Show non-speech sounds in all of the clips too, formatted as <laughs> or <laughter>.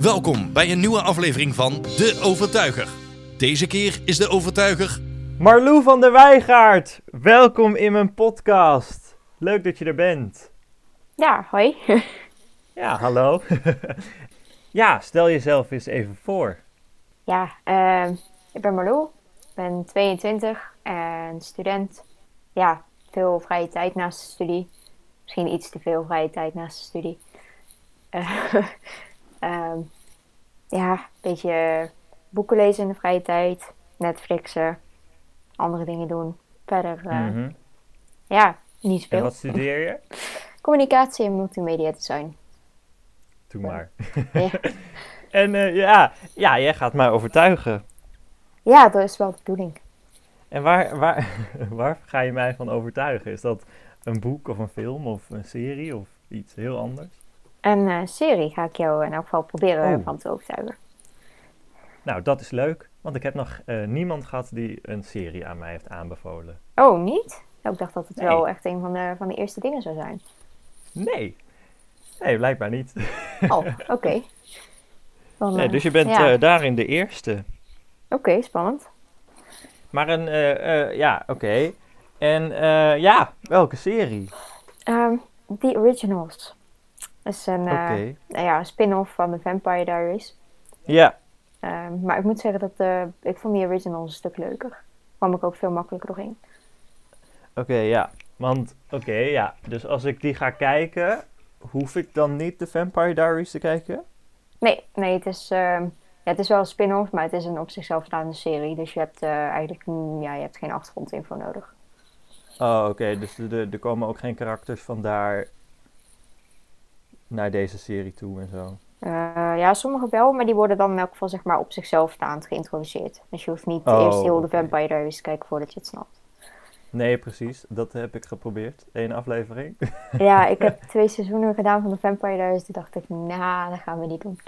Welkom bij een nieuwe aflevering van De Overtuiger. Deze keer is de overtuiger Marlou van der Wijgaard, welkom in mijn podcast. Leuk dat je er bent. Ja, hoi. <laughs> Ja, hallo. <laughs> ja, stel jezelf eens even voor. ja, ehm, ik ben Marlou, ben 22 en student. Ja, veel vrije tijd naast de studie. Misschien iets te veel vrije tijd naast de studie. Eh, <laughs> ehm, ja, een beetje boeken lezen in de vrije tijd, Netflixen, andere dingen doen. Verder, eh, Mhm. ja, niet En veel. wat studeer je? <laughs> Communicatie en multimedia design. Doe maar. Ja. <laughs> en eh, ja, ja, jij gaat mij overtuigen. ja, dat is wel de bedoeling. En waar, waar, <laughs> waar ga je mij van overtuigen? Is dat een boek of een film of een serie of iets heel anders? Een eh, serie ga ik jou in elk geval proberen Oh. van te overtuigen. Nou, dat is leuk, want ik heb nog eh, niemand gehad die een serie aan mij heeft aanbevolen. Oh, niet? Oh, ik dacht dat het Nee. wel echt een van de, van de eerste dingen zou zijn. Nee. Nee, blijkbaar niet. Oh, <laughs> oké. Nee, eh, dus je bent ja. eh, daarin de eerste. Oké, spannend. Maar een, eh, eh, ja, oké. En eh, ja, welke serie? Ehm The Originals. Dat is een, eh, nou ja, een spin-off van The Vampire Diaries. Ja, Ehm, maar ik moet zeggen dat eh, ik vond The Originals een stuk leuker. kwam ik ook veel makkelijker doorheen. oké, ja. Want, oké, ja. Dus als ik die ga kijken, hoef ik dan niet de Vampire Diaries te kijken? Nee, nee het, is, ehm, ja, het is wel een spin-off, maar het is een op zichzelf staande serie. Dus je hebt eh, eigenlijk mm, ja, je hebt geen achtergrondinfo nodig. Oh, oké. Dus er- komen ook geen karakters van daar naar deze serie toe en zo. Eh, ja, sommige wel, maar die worden dan in elk geval zeg maar, op zichzelf staand geïntroduceerd. Dus je hoeft niet Oh, eerst heel de. Vampire Diaries te kijken voordat je het snapt. Nee, precies. Dat heb ik geprobeerd. Eén aflevering. <laughs> Ja, ik heb <laughs> twee seizoenen gedaan van de Vampire Diaries. Toen dacht ik, nou, dat gaan we niet doen.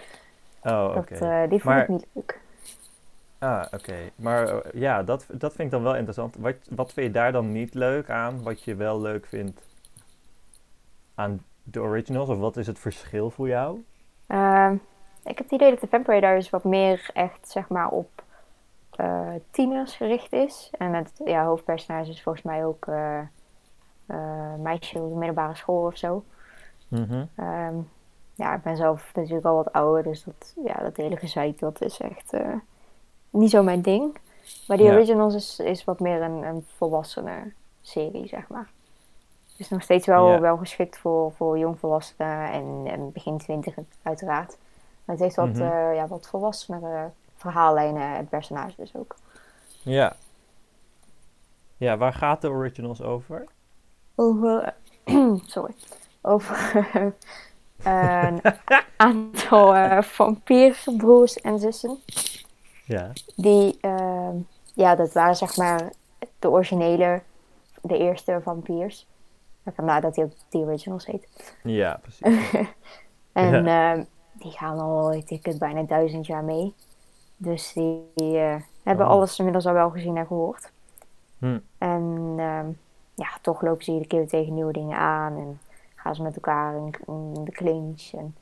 Oh, oké. eh, die vond Maar- ik niet leuk. Ah, oké. Maar eh, ja, dat, dat vind ik dan wel interessant. Wat, wat vind je daar dan niet leuk aan, wat je wel leuk vindt aan de originals? Of wat is het verschil voor jou? Ehm, ik heb het idee dat de Vampire Diaries wat meer echt zeg maar op eh, tieners gericht is. En het ja, hoofdpersonage is volgens mij ook eh eh, meisje op de middelbare school of zo. Mhm. Ehm, ja, ik ben zelf natuurlijk al wat ouder, dus dat, ja, dat hele gezeik, dat is echt niet zo mijn ding. Maar die Ja. Originals is, is wat meer een, een volwassene serie, zeg maar. Is nog steeds wel, wel geschikt voor, voor jongvolwassenen en, en begin twintig uiteraard. Maar het heeft wat, eh, ja, wat volwassenere verhaallijnen en personages ook. Ja. Ja, waar gaat de originals over? Over, <clears throat> sorry, over <laughs> een <laughs> aantal eh vampierbroers en zussen. Ja. Die, ehm, ja, dat waren zeg maar de originele, de eerste vampiers. Vandaar dat hij ook The Originals heet. Ja, precies. <laughs> En ehm, die gaan al, ik denk het, bijna duizend jaar mee. Dus die, eh, hebben Oh. alles inmiddels al wel gezien en gehoord. Hm. En ehm, ja, toch lopen ze iedere keer tegen nieuwe dingen aan. En gaan ze met elkaar in, in de clinch. En,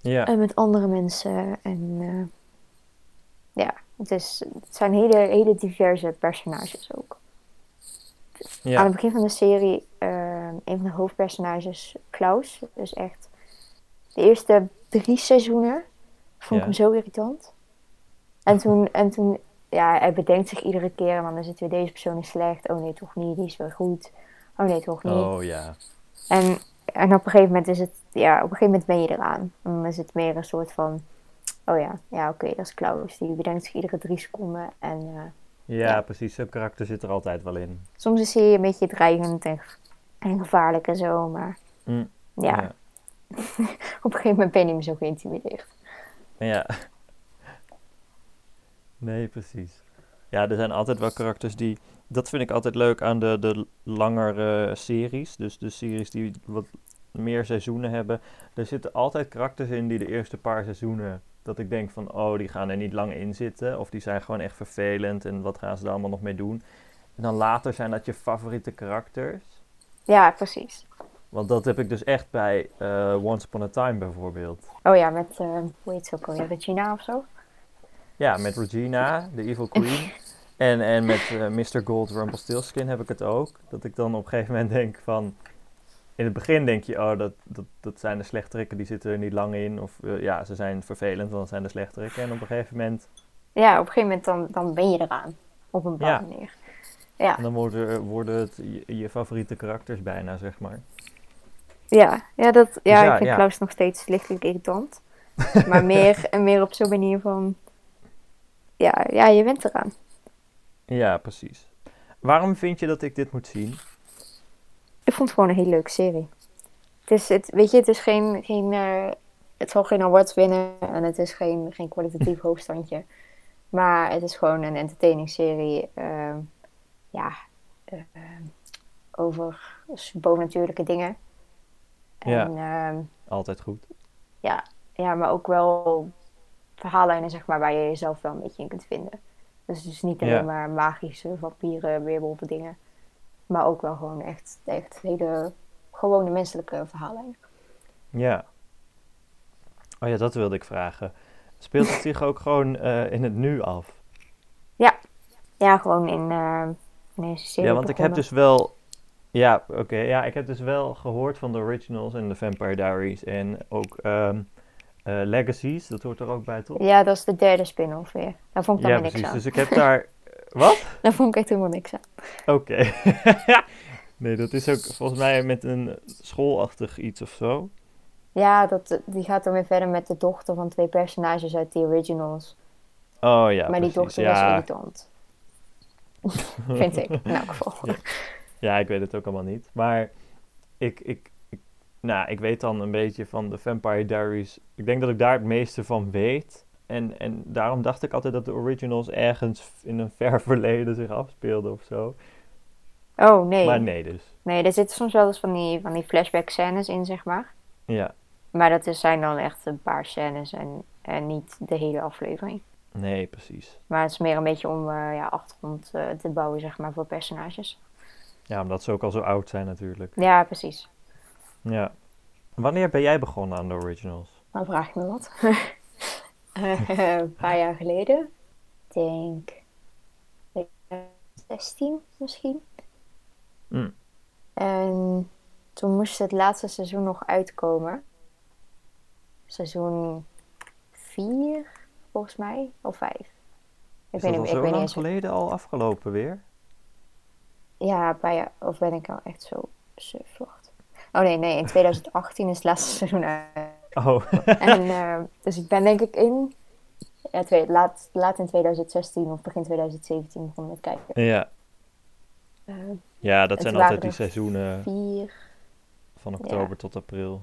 Ja. en met andere mensen. En eh, ja, het, is, het zijn hele, hele diverse personages ook. Aan het begin van de serie, eh, een van de hoofdpersonages, Klaus, dus echt de eerste drie seizoenen vond Ja. ik hem zo irritant. En <laughs> toen, en toen, ja, hij bedenkt zich iedere keer en dan is het weer deze persoon is slecht. Oh nee, toch niet, die is wel goed. Oh nee, toch niet. Oh ja. En, en op een gegeven moment is het, ja, op een gegeven moment ben je eraan. Dan is het meer een soort van, oh ja, ja oké, dat is Klaus. Die bedenkt zich iedere drie seconden en... eh, Ja, precies. Zo'n karakter zit er altijd wel in. Soms is hij een beetje dreigend en, en gevaarlijk en zo, maar Hm. ja, <laughs> op een gegeven moment ben je meer zo geïntimideerd. Ja. Nee, precies. Ja, er zijn altijd wel karakters die. Dat vind ik altijd leuk aan de, de langere series. Dus de series die wat meer seizoenen hebben. Er zitten altijd karakters in die de eerste paar seizoenen. Dat ik denk van, oh, die gaan er niet lang in zitten. Of die zijn gewoon echt vervelend. En wat gaan ze daar allemaal nog mee doen? En dan later zijn dat je favoriete karakters. Ja, precies. Want dat heb ik dus echt bij eh, Once Upon a Time bijvoorbeeld. Oh ja, met, eh, hoe heet ze ook alweer, Regina of zo? Ja, met Regina, de Evil Queen. <laughs> en, en met eh, Mr. Gold Rumpelstiltskin heb ik het ook. Dat ik dan op een gegeven moment denk van... In het begin denk je, oh, dat, dat, dat zijn de slechterikken, die zitten er niet lang in. Of eh, ja, ze zijn vervelend, want dat zijn de slechterikken. En op een gegeven moment, Ja, op een gegeven moment dan, dan ben je eraan. Op een bepaalde Ja. manier. Ja, dan worden, worden het je, je favoriete karakters bijna, zeg maar. ja, ja, dat, ja, ja, ik vind ja. Klaus nog steeds lichtelijk irritant. maar meer, <laughs> en meer op zo'n manier van... Ja, ja, je bent eraan. Ja, precies. Waarom vind je dat ik dit moet zien? Ik vond het gewoon een hele leuke serie. Het is, het, weet je, het is geen, geen eh, het zal geen awards winnen en het is geen, geen kwalitatief <laughs> hoogstandje. Maar het is gewoon een entertaining serie, ehm, ja, eh, over bovennatuurlijke dingen. En ehm, Altijd goed. ja, ja, maar ook wel verhaallijnen, zeg maar, waar je jezelf wel een beetje in kunt vinden. Dus dus niet alleen Ja. maar magische vampieren, weerwolven dingen. Maar ook wel gewoon echt, echt hele gewone menselijke verhaallijnen. Ja. Oh ja, dat wilde ik vragen. Speelt het zich ook gewoon eh, in het nu af? Ja, gewoon in, in deze serie Ja, want ik heb dus wel. Ja, oké. ja, ik heb dus wel gehoord van de originals en de Vampire Diaries en ook ehm, eh, Legacies. Dat hoort er ook bij, toch? Ja, dat is de derde spin-off weer. Daar vond ik dan Ja, weer niks precies. aan. Dus ik heb daar. <laughs> Wat? Daar vond ik echt helemaal niks aan. Oké. <laughs> nee, dat is ook volgens mij met een schoolachtig iets of zo. Ja, dat, die gaat dan weer verder met de dochter van twee personages uit de originals. Oh ja, maar die precies. dochter was ja. irritant. <laughs> Vind ik, in elk geval. Ja. Ja, ik weet het ook allemaal niet. Maar ik, ik, ik, nou, ik weet dan een beetje van de Vampire Diaries. Ik denk dat ik daar het meeste van weet. En, en daarom dacht ik altijd dat de originals ergens in een <laughs> ver verleden zich afspeelden of zo. Oh, nee. Maar nee dus. Nee, er zitten soms wel eens van die, van die flashback scènes in, zeg maar. Ja, Maar dat is, zijn dan echt een paar scènes en, en niet de hele aflevering. nee, precies. Maar het is meer een beetje om eh, ja, achtergrond eh, te bouwen, zeg maar, voor personages. Ja, omdat ze ook al zo oud zijn natuurlijk. Ja, precies. Ja. Wanneer ben jij begonnen aan de originals? Dan vraag ik me wat. <laughs> Eh, <laughs> een paar jaar geleden. Ik denk 2016 misschien. Mm. En toen moest het laatste seizoen nog uitkomen. Seizoen 4, volgens mij. Of 5. Ik Is weet dat niet, al ik zo weet lang geleden al afgelopen weer? Ja, een paar jaar. Of ben ik al echt zo sufvlocht? Oh nee, nee. In 2018 is het laatste seizoen uit. Oh, <laughs> En, eh, dus ik ben denk ik in, ja, twee, laat, laat in 2016 of begin 2017 begonnen met kijken. ja. Eh, Ja, dat zijn altijd die seizoenen vier. van oktober tot april.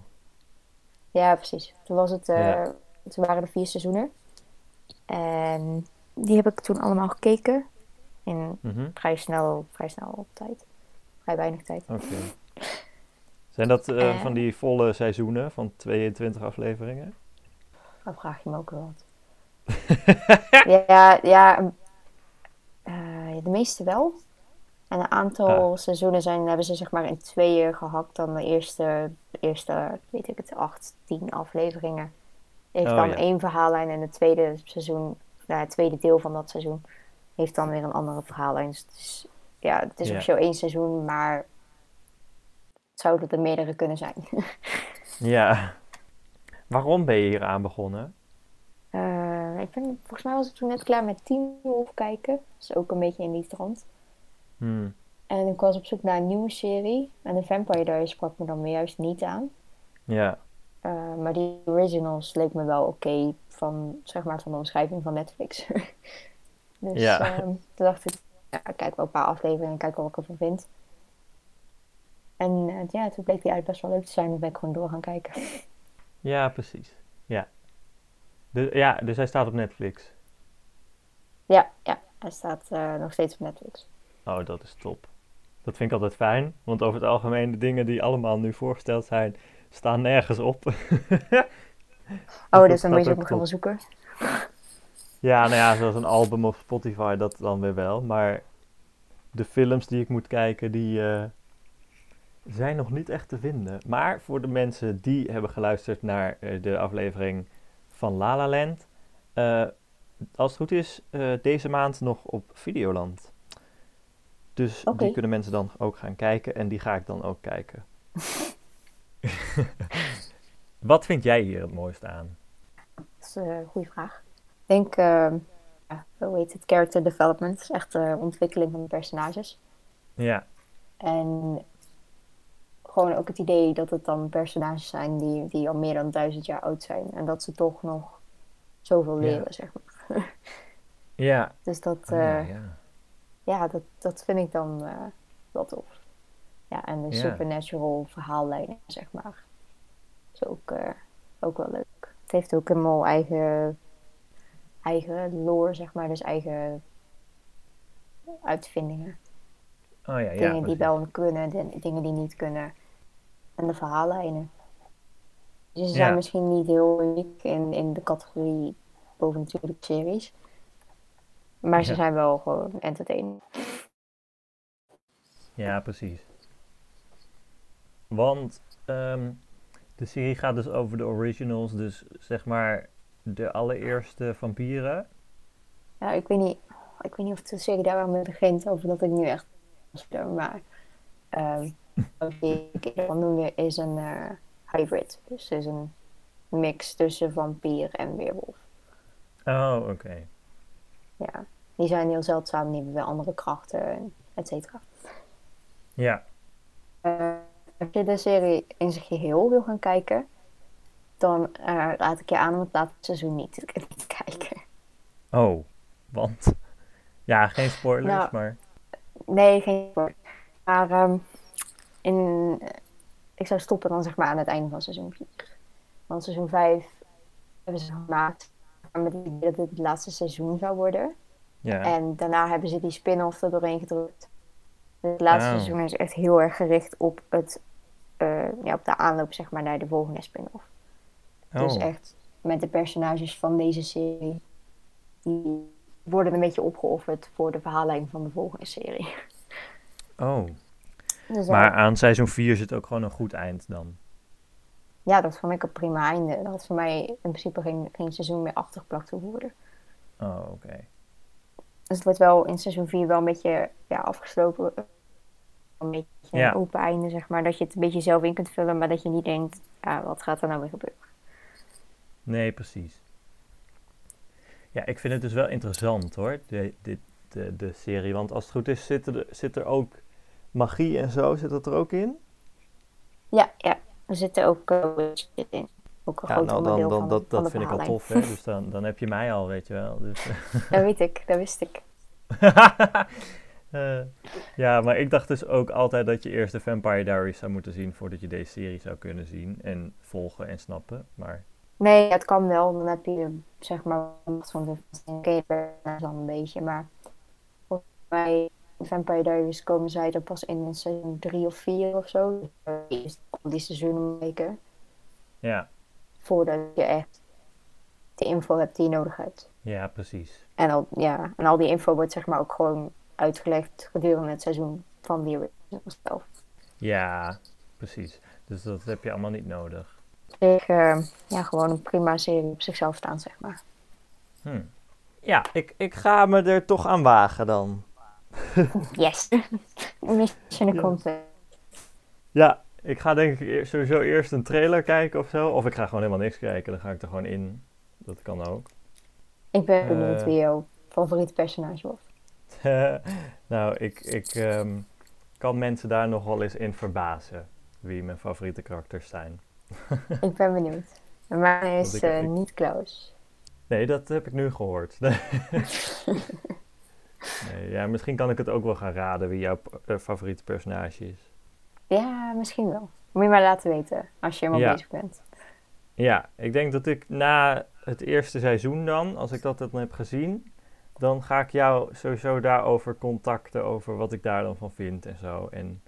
Ja, precies. Toen, was het, eh, Ja. toen waren er vier seizoenen. En die heb ik toen allemaal gekeken. In Mhm. vrij snel, vrij snel op tijd. Vrij weinig tijd. Oké. Zijn dat eh, Eh. van die volle seizoenen van 22 afleveringen? Dan vraag je me ook wel wat. <laughs> ja, ja eh, de meeste wel. En een aantal Ah. seizoenen zijn, hebben ze zeg maar in tweeën gehakt. Dan de eerste, de eerste weet ik het, acht, tien afleveringen. Heeft Oh, dan ja. één verhaallijn en het tweede seizoen, nou, het tweede deel van dat seizoen, heeft dan weer een andere verhaallijn. Dus het is, ja, het is Ja. officieel één seizoen, maar het zouden er meerdere kunnen zijn. <laughs> Ja. Waarom ben je hier aan begonnen? Eh, ik ben, volgens mij was ik toen net klaar met Teen Wolf kijken. Is ook een beetje in die trant. Hmm. En ik was op zoek naar een nieuwe serie. En de Vampire Diaries sprak me dan weer juist niet aan. Ja. Eh, maar die originals leek me wel oké van, zeg maar, van de omschrijving van Netflix. <laughs> dus Ja. ehm, toen dacht ik, ja, ik kijk wel een paar afleveringen en kijk wel wat ik ervan vind. En eh, ja, toen bleek die uit best wel leuk te zijn. Dan ben ik gewoon door gaan kijken. <laughs> Ja, precies. Ja. De, ja, dus hij staat op Netflix. ja, ja, hij staat eh, nog steeds op Netflix. Oh, dat is top. Dat vind ik altijd fijn, want over het algemeen de dingen die allemaal nu voorgesteld zijn, staan nergens op. <laughs> Oh, dus dan moet je ook nog even zoeken. Ja, nou ja, zoals een album op Spotify, dat dan weer wel. Maar de films die ik moet kijken, die, eh, zijn nog niet echt te vinden. Maar voor de mensen die hebben geluisterd naar eh, de aflevering van La La Land, eh, als het goed is, eh, deze maand nog op Videoland. Dus die kunnen mensen dan ook gaan kijken en die ga ik dan ook kijken. <laughs> Wat vind jij hier het mooiste aan? Dat is een goede vraag. Ik denk, eh, ja, hoe heet het, character development. Dat is echt de ontwikkeling van de personages. Ja, En gewoon ook het idee dat het dan personages zijn die, die al meer dan duizend jaar oud zijn. En dat ze toch nog zoveel Ja. leren, zeg maar. <laughs> ja, Dus dat, Oh, ja, eh, ja. ja, dat, dat vind ik dan eh, wel tof. Ja, en de supernatural verhaallijnen, zeg maar. Is ook, eh, ook wel leuk. Het heeft ook helemaal eigen, eigen lore, zeg maar. Dus eigen uitvindingen. Oh ja, ja. dingen die wel kunnen, de- dingen die niet kunnen. En de verhaallijnen. Dus ze Ja. zijn misschien niet heel uniek in, in de categorie bovennatuurlijke series. Maar ze Ja. zijn wel gewoon entertaining. Ja, precies. Want ehm, de serie gaat dus over de originals, dus zeg maar de allereerste vampieren. Ja, ik weet niet, ik weet niet of de serie daar wel mee begint over dat ik nu echt maar ehm wat ik noemde is een eh, hybrid. Dus het is een mix tussen vampier en weerwolf. Oh, oké. Ja, die zijn heel zeldzaam, die hebben weer andere krachten, et cetera. Ja, Eh, als je de serie in zijn geheel wil gaan kijken, dan eh, raad ik je aan om het laatste seizoen niet te, <laughs> kijken. oh, want... Ja, geen spoilers, Nou, maar... Nee, geen spoiler. Maar ehm, in, eh, ik zou stoppen dan zeg maar aan het einde van seizoen 4. Want seizoen 5 hebben ze gemaakt met het idee dat dit het laatste seizoen zou worden. Ja, En daarna hebben ze die spin-off er doorheen gedrukt. Het laatste Oh. seizoen is echt heel erg gericht op, het, eh, ja, op de aanloop zeg maar, naar de volgende spin-off. Dus oh, echt met de personages van deze serie. Die worden een beetje opgeofferd voor de verhaallijn van de volgende serie. oh. Dus ja, Maar aan seizoen 4 zit ook gewoon een goed eind dan. ja, dat vond ik een prima einde. Er had voor mij in principe geen, geen seizoen meer achtergeplakt hoeven worden. Oh, oké. Dus het wordt wel in seizoen 4 wel een beetje ja, afgesloten. Een beetje Ja. een open einde, zeg maar. Dat je het een beetje zelf in kunt vullen, maar dat je niet denkt, ja, wat gaat er nou weer gebeuren? Nee, precies. Ja, ik vind het dus wel interessant hoor, de, dit, de, de serie. Want als het goed is, zit er, zit er ook magie en zo, zit dat er ook in? Ja, ja. Er zitten ook uh, witches in. Ook een Ja, groot nou dan, onderdeel dan, van, dat, van dat vind ik al tof hè. <laughs> Dus dan, dan heb je mij al, weet je wel. Dus, <laughs> Dat weet ik, dat wist ik. <laughs> Eh, ja, maar ik dacht dus ook altijd dat je eerst de Vampire Diaries zou moeten zien voordat je deze serie zou kunnen zien en volgen en snappen. Maar Nee, het kan wel. Dan heb je zeg maar wat van de dan een beetje. Maar volgens mij, Vampire Diaries komen zij er pas in seizoen 3 of 4 of zo. Dus al die seizoenen kijken. ja, Voordat je echt de info hebt die je nodig hebt. ja, precies. En al, ja, en al die info wordt zeg maar ook gewoon uitgelegd gedurende het seizoen van die original zelf. Ja, precies. Dus dat heb je allemaal niet nodig. Dus, eh, ja, gewoon een prima serie op zichzelf staan, zeg maar. Hm. Ja, ik, ik ga me er toch aan wagen dan. <laughs> Yes! Mission Ja. accomplished. Ja, ik ga denk ik eer- sowieso eerst een trailer kijken of zo. Of ik ga gewoon helemaal niks kijken, dan ga ik er gewoon in. Dat kan ook. Ik ben benieuwd Eh. wie jouw favoriete personage wordt. <laughs> nou, ik, ik ehm, kan mensen daar nog wel eens in verbazen. Wie mijn favoriete karakters zijn. <laughs> Ik ben benieuwd. En Mijn is ik- eh, ik- niet Klaus. Nee, dat heb ik nu gehoord. Nee, ja, misschien kan ik het ook wel gaan raden wie jouw eh, favoriete personage is. Ja, misschien wel. Moet je maar laten weten als je helemaal Ja. bezig bent. Ja, ik denk dat ik na het eerste seizoen dan, als ik dat dan heb gezien, dan ga ik jou sowieso daarover contacten over wat ik daar dan van vind en zo. En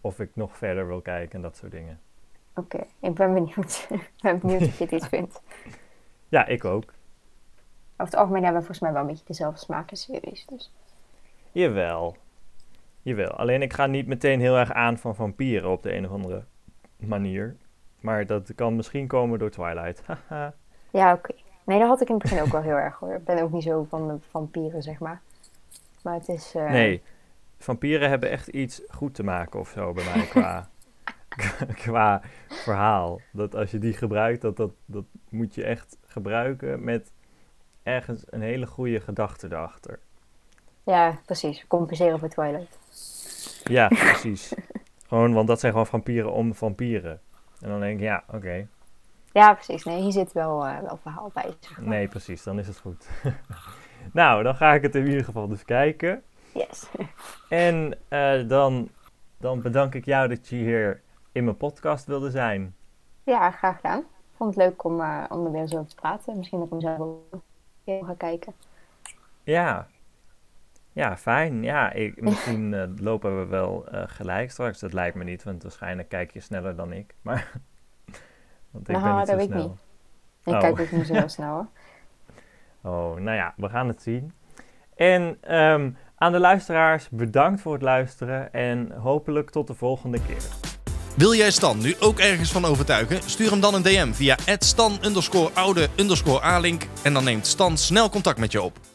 of ik nog verder wil kijken en dat soort dingen. Oké, ik ben benieuwd. <laughs> ik ben benieuwd of je het iets <laughs> vindt. Ja, ik ook. Over het algemeen hebben we volgens mij wel een beetje dezelfde smaak in series. Dus. Jawel. Jawel, alleen ik ga niet meteen heel erg aan van vampieren op de een of andere manier. Maar dat kan misschien komen door Twilight. <laughs> Ja, oké. Nee, dat had ik in het begin ook wel heel erg hoor. Ik ben ook niet zo van de vampieren, zeg maar. Maar het is... eh, nee, vampieren hebben echt iets goed te maken of zo bij mij qua, <laughs> qua verhaal. Dat als je die gebruikt, dat, dat, dat moet je echt gebruiken met ergens een hele goede gedachte erachter. Ja, precies. Compenseren voor Twilight. Ja, <laughs> precies. gewoon, want dat zijn gewoon vampieren om vampieren. En dan denk ik, ja, oké. Ja, precies. Nee, hier zit wel, eh, wel verhaal bij. Zeg maar. Nee, precies, dan is het goed. <laughs> nou, dan ga ik het in ieder geval dus kijken. Yes. En eh, dan, dan bedank ik jou dat je hier in mijn podcast wilde zijn. Ja, graag gedaan. Ik vond het leuk om, eh, om er weer zo over te praten. Misschien hem zelf ook een keer ga kijken. Ja, ja fijn. Ja, ik, misschien eh, lopen we wel eh, gelijk straks. Dat lijkt me niet, want waarschijnlijk kijk je sneller dan ik. Maar, <laughs> want ik Nou, ben niet zo dat ik snel. niet. Ik Oh. kijk ook niet zo heel snel hoor. <laughs> Oh, nou ja, we gaan het zien. En ehm, aan de luisteraars, bedankt voor het luisteren en hopelijk tot de volgende keer. Wil jij Stan nu ook ergens van overtuigen? Stuur hem dan een DM via stan en dan neemt Stan snel contact met je op.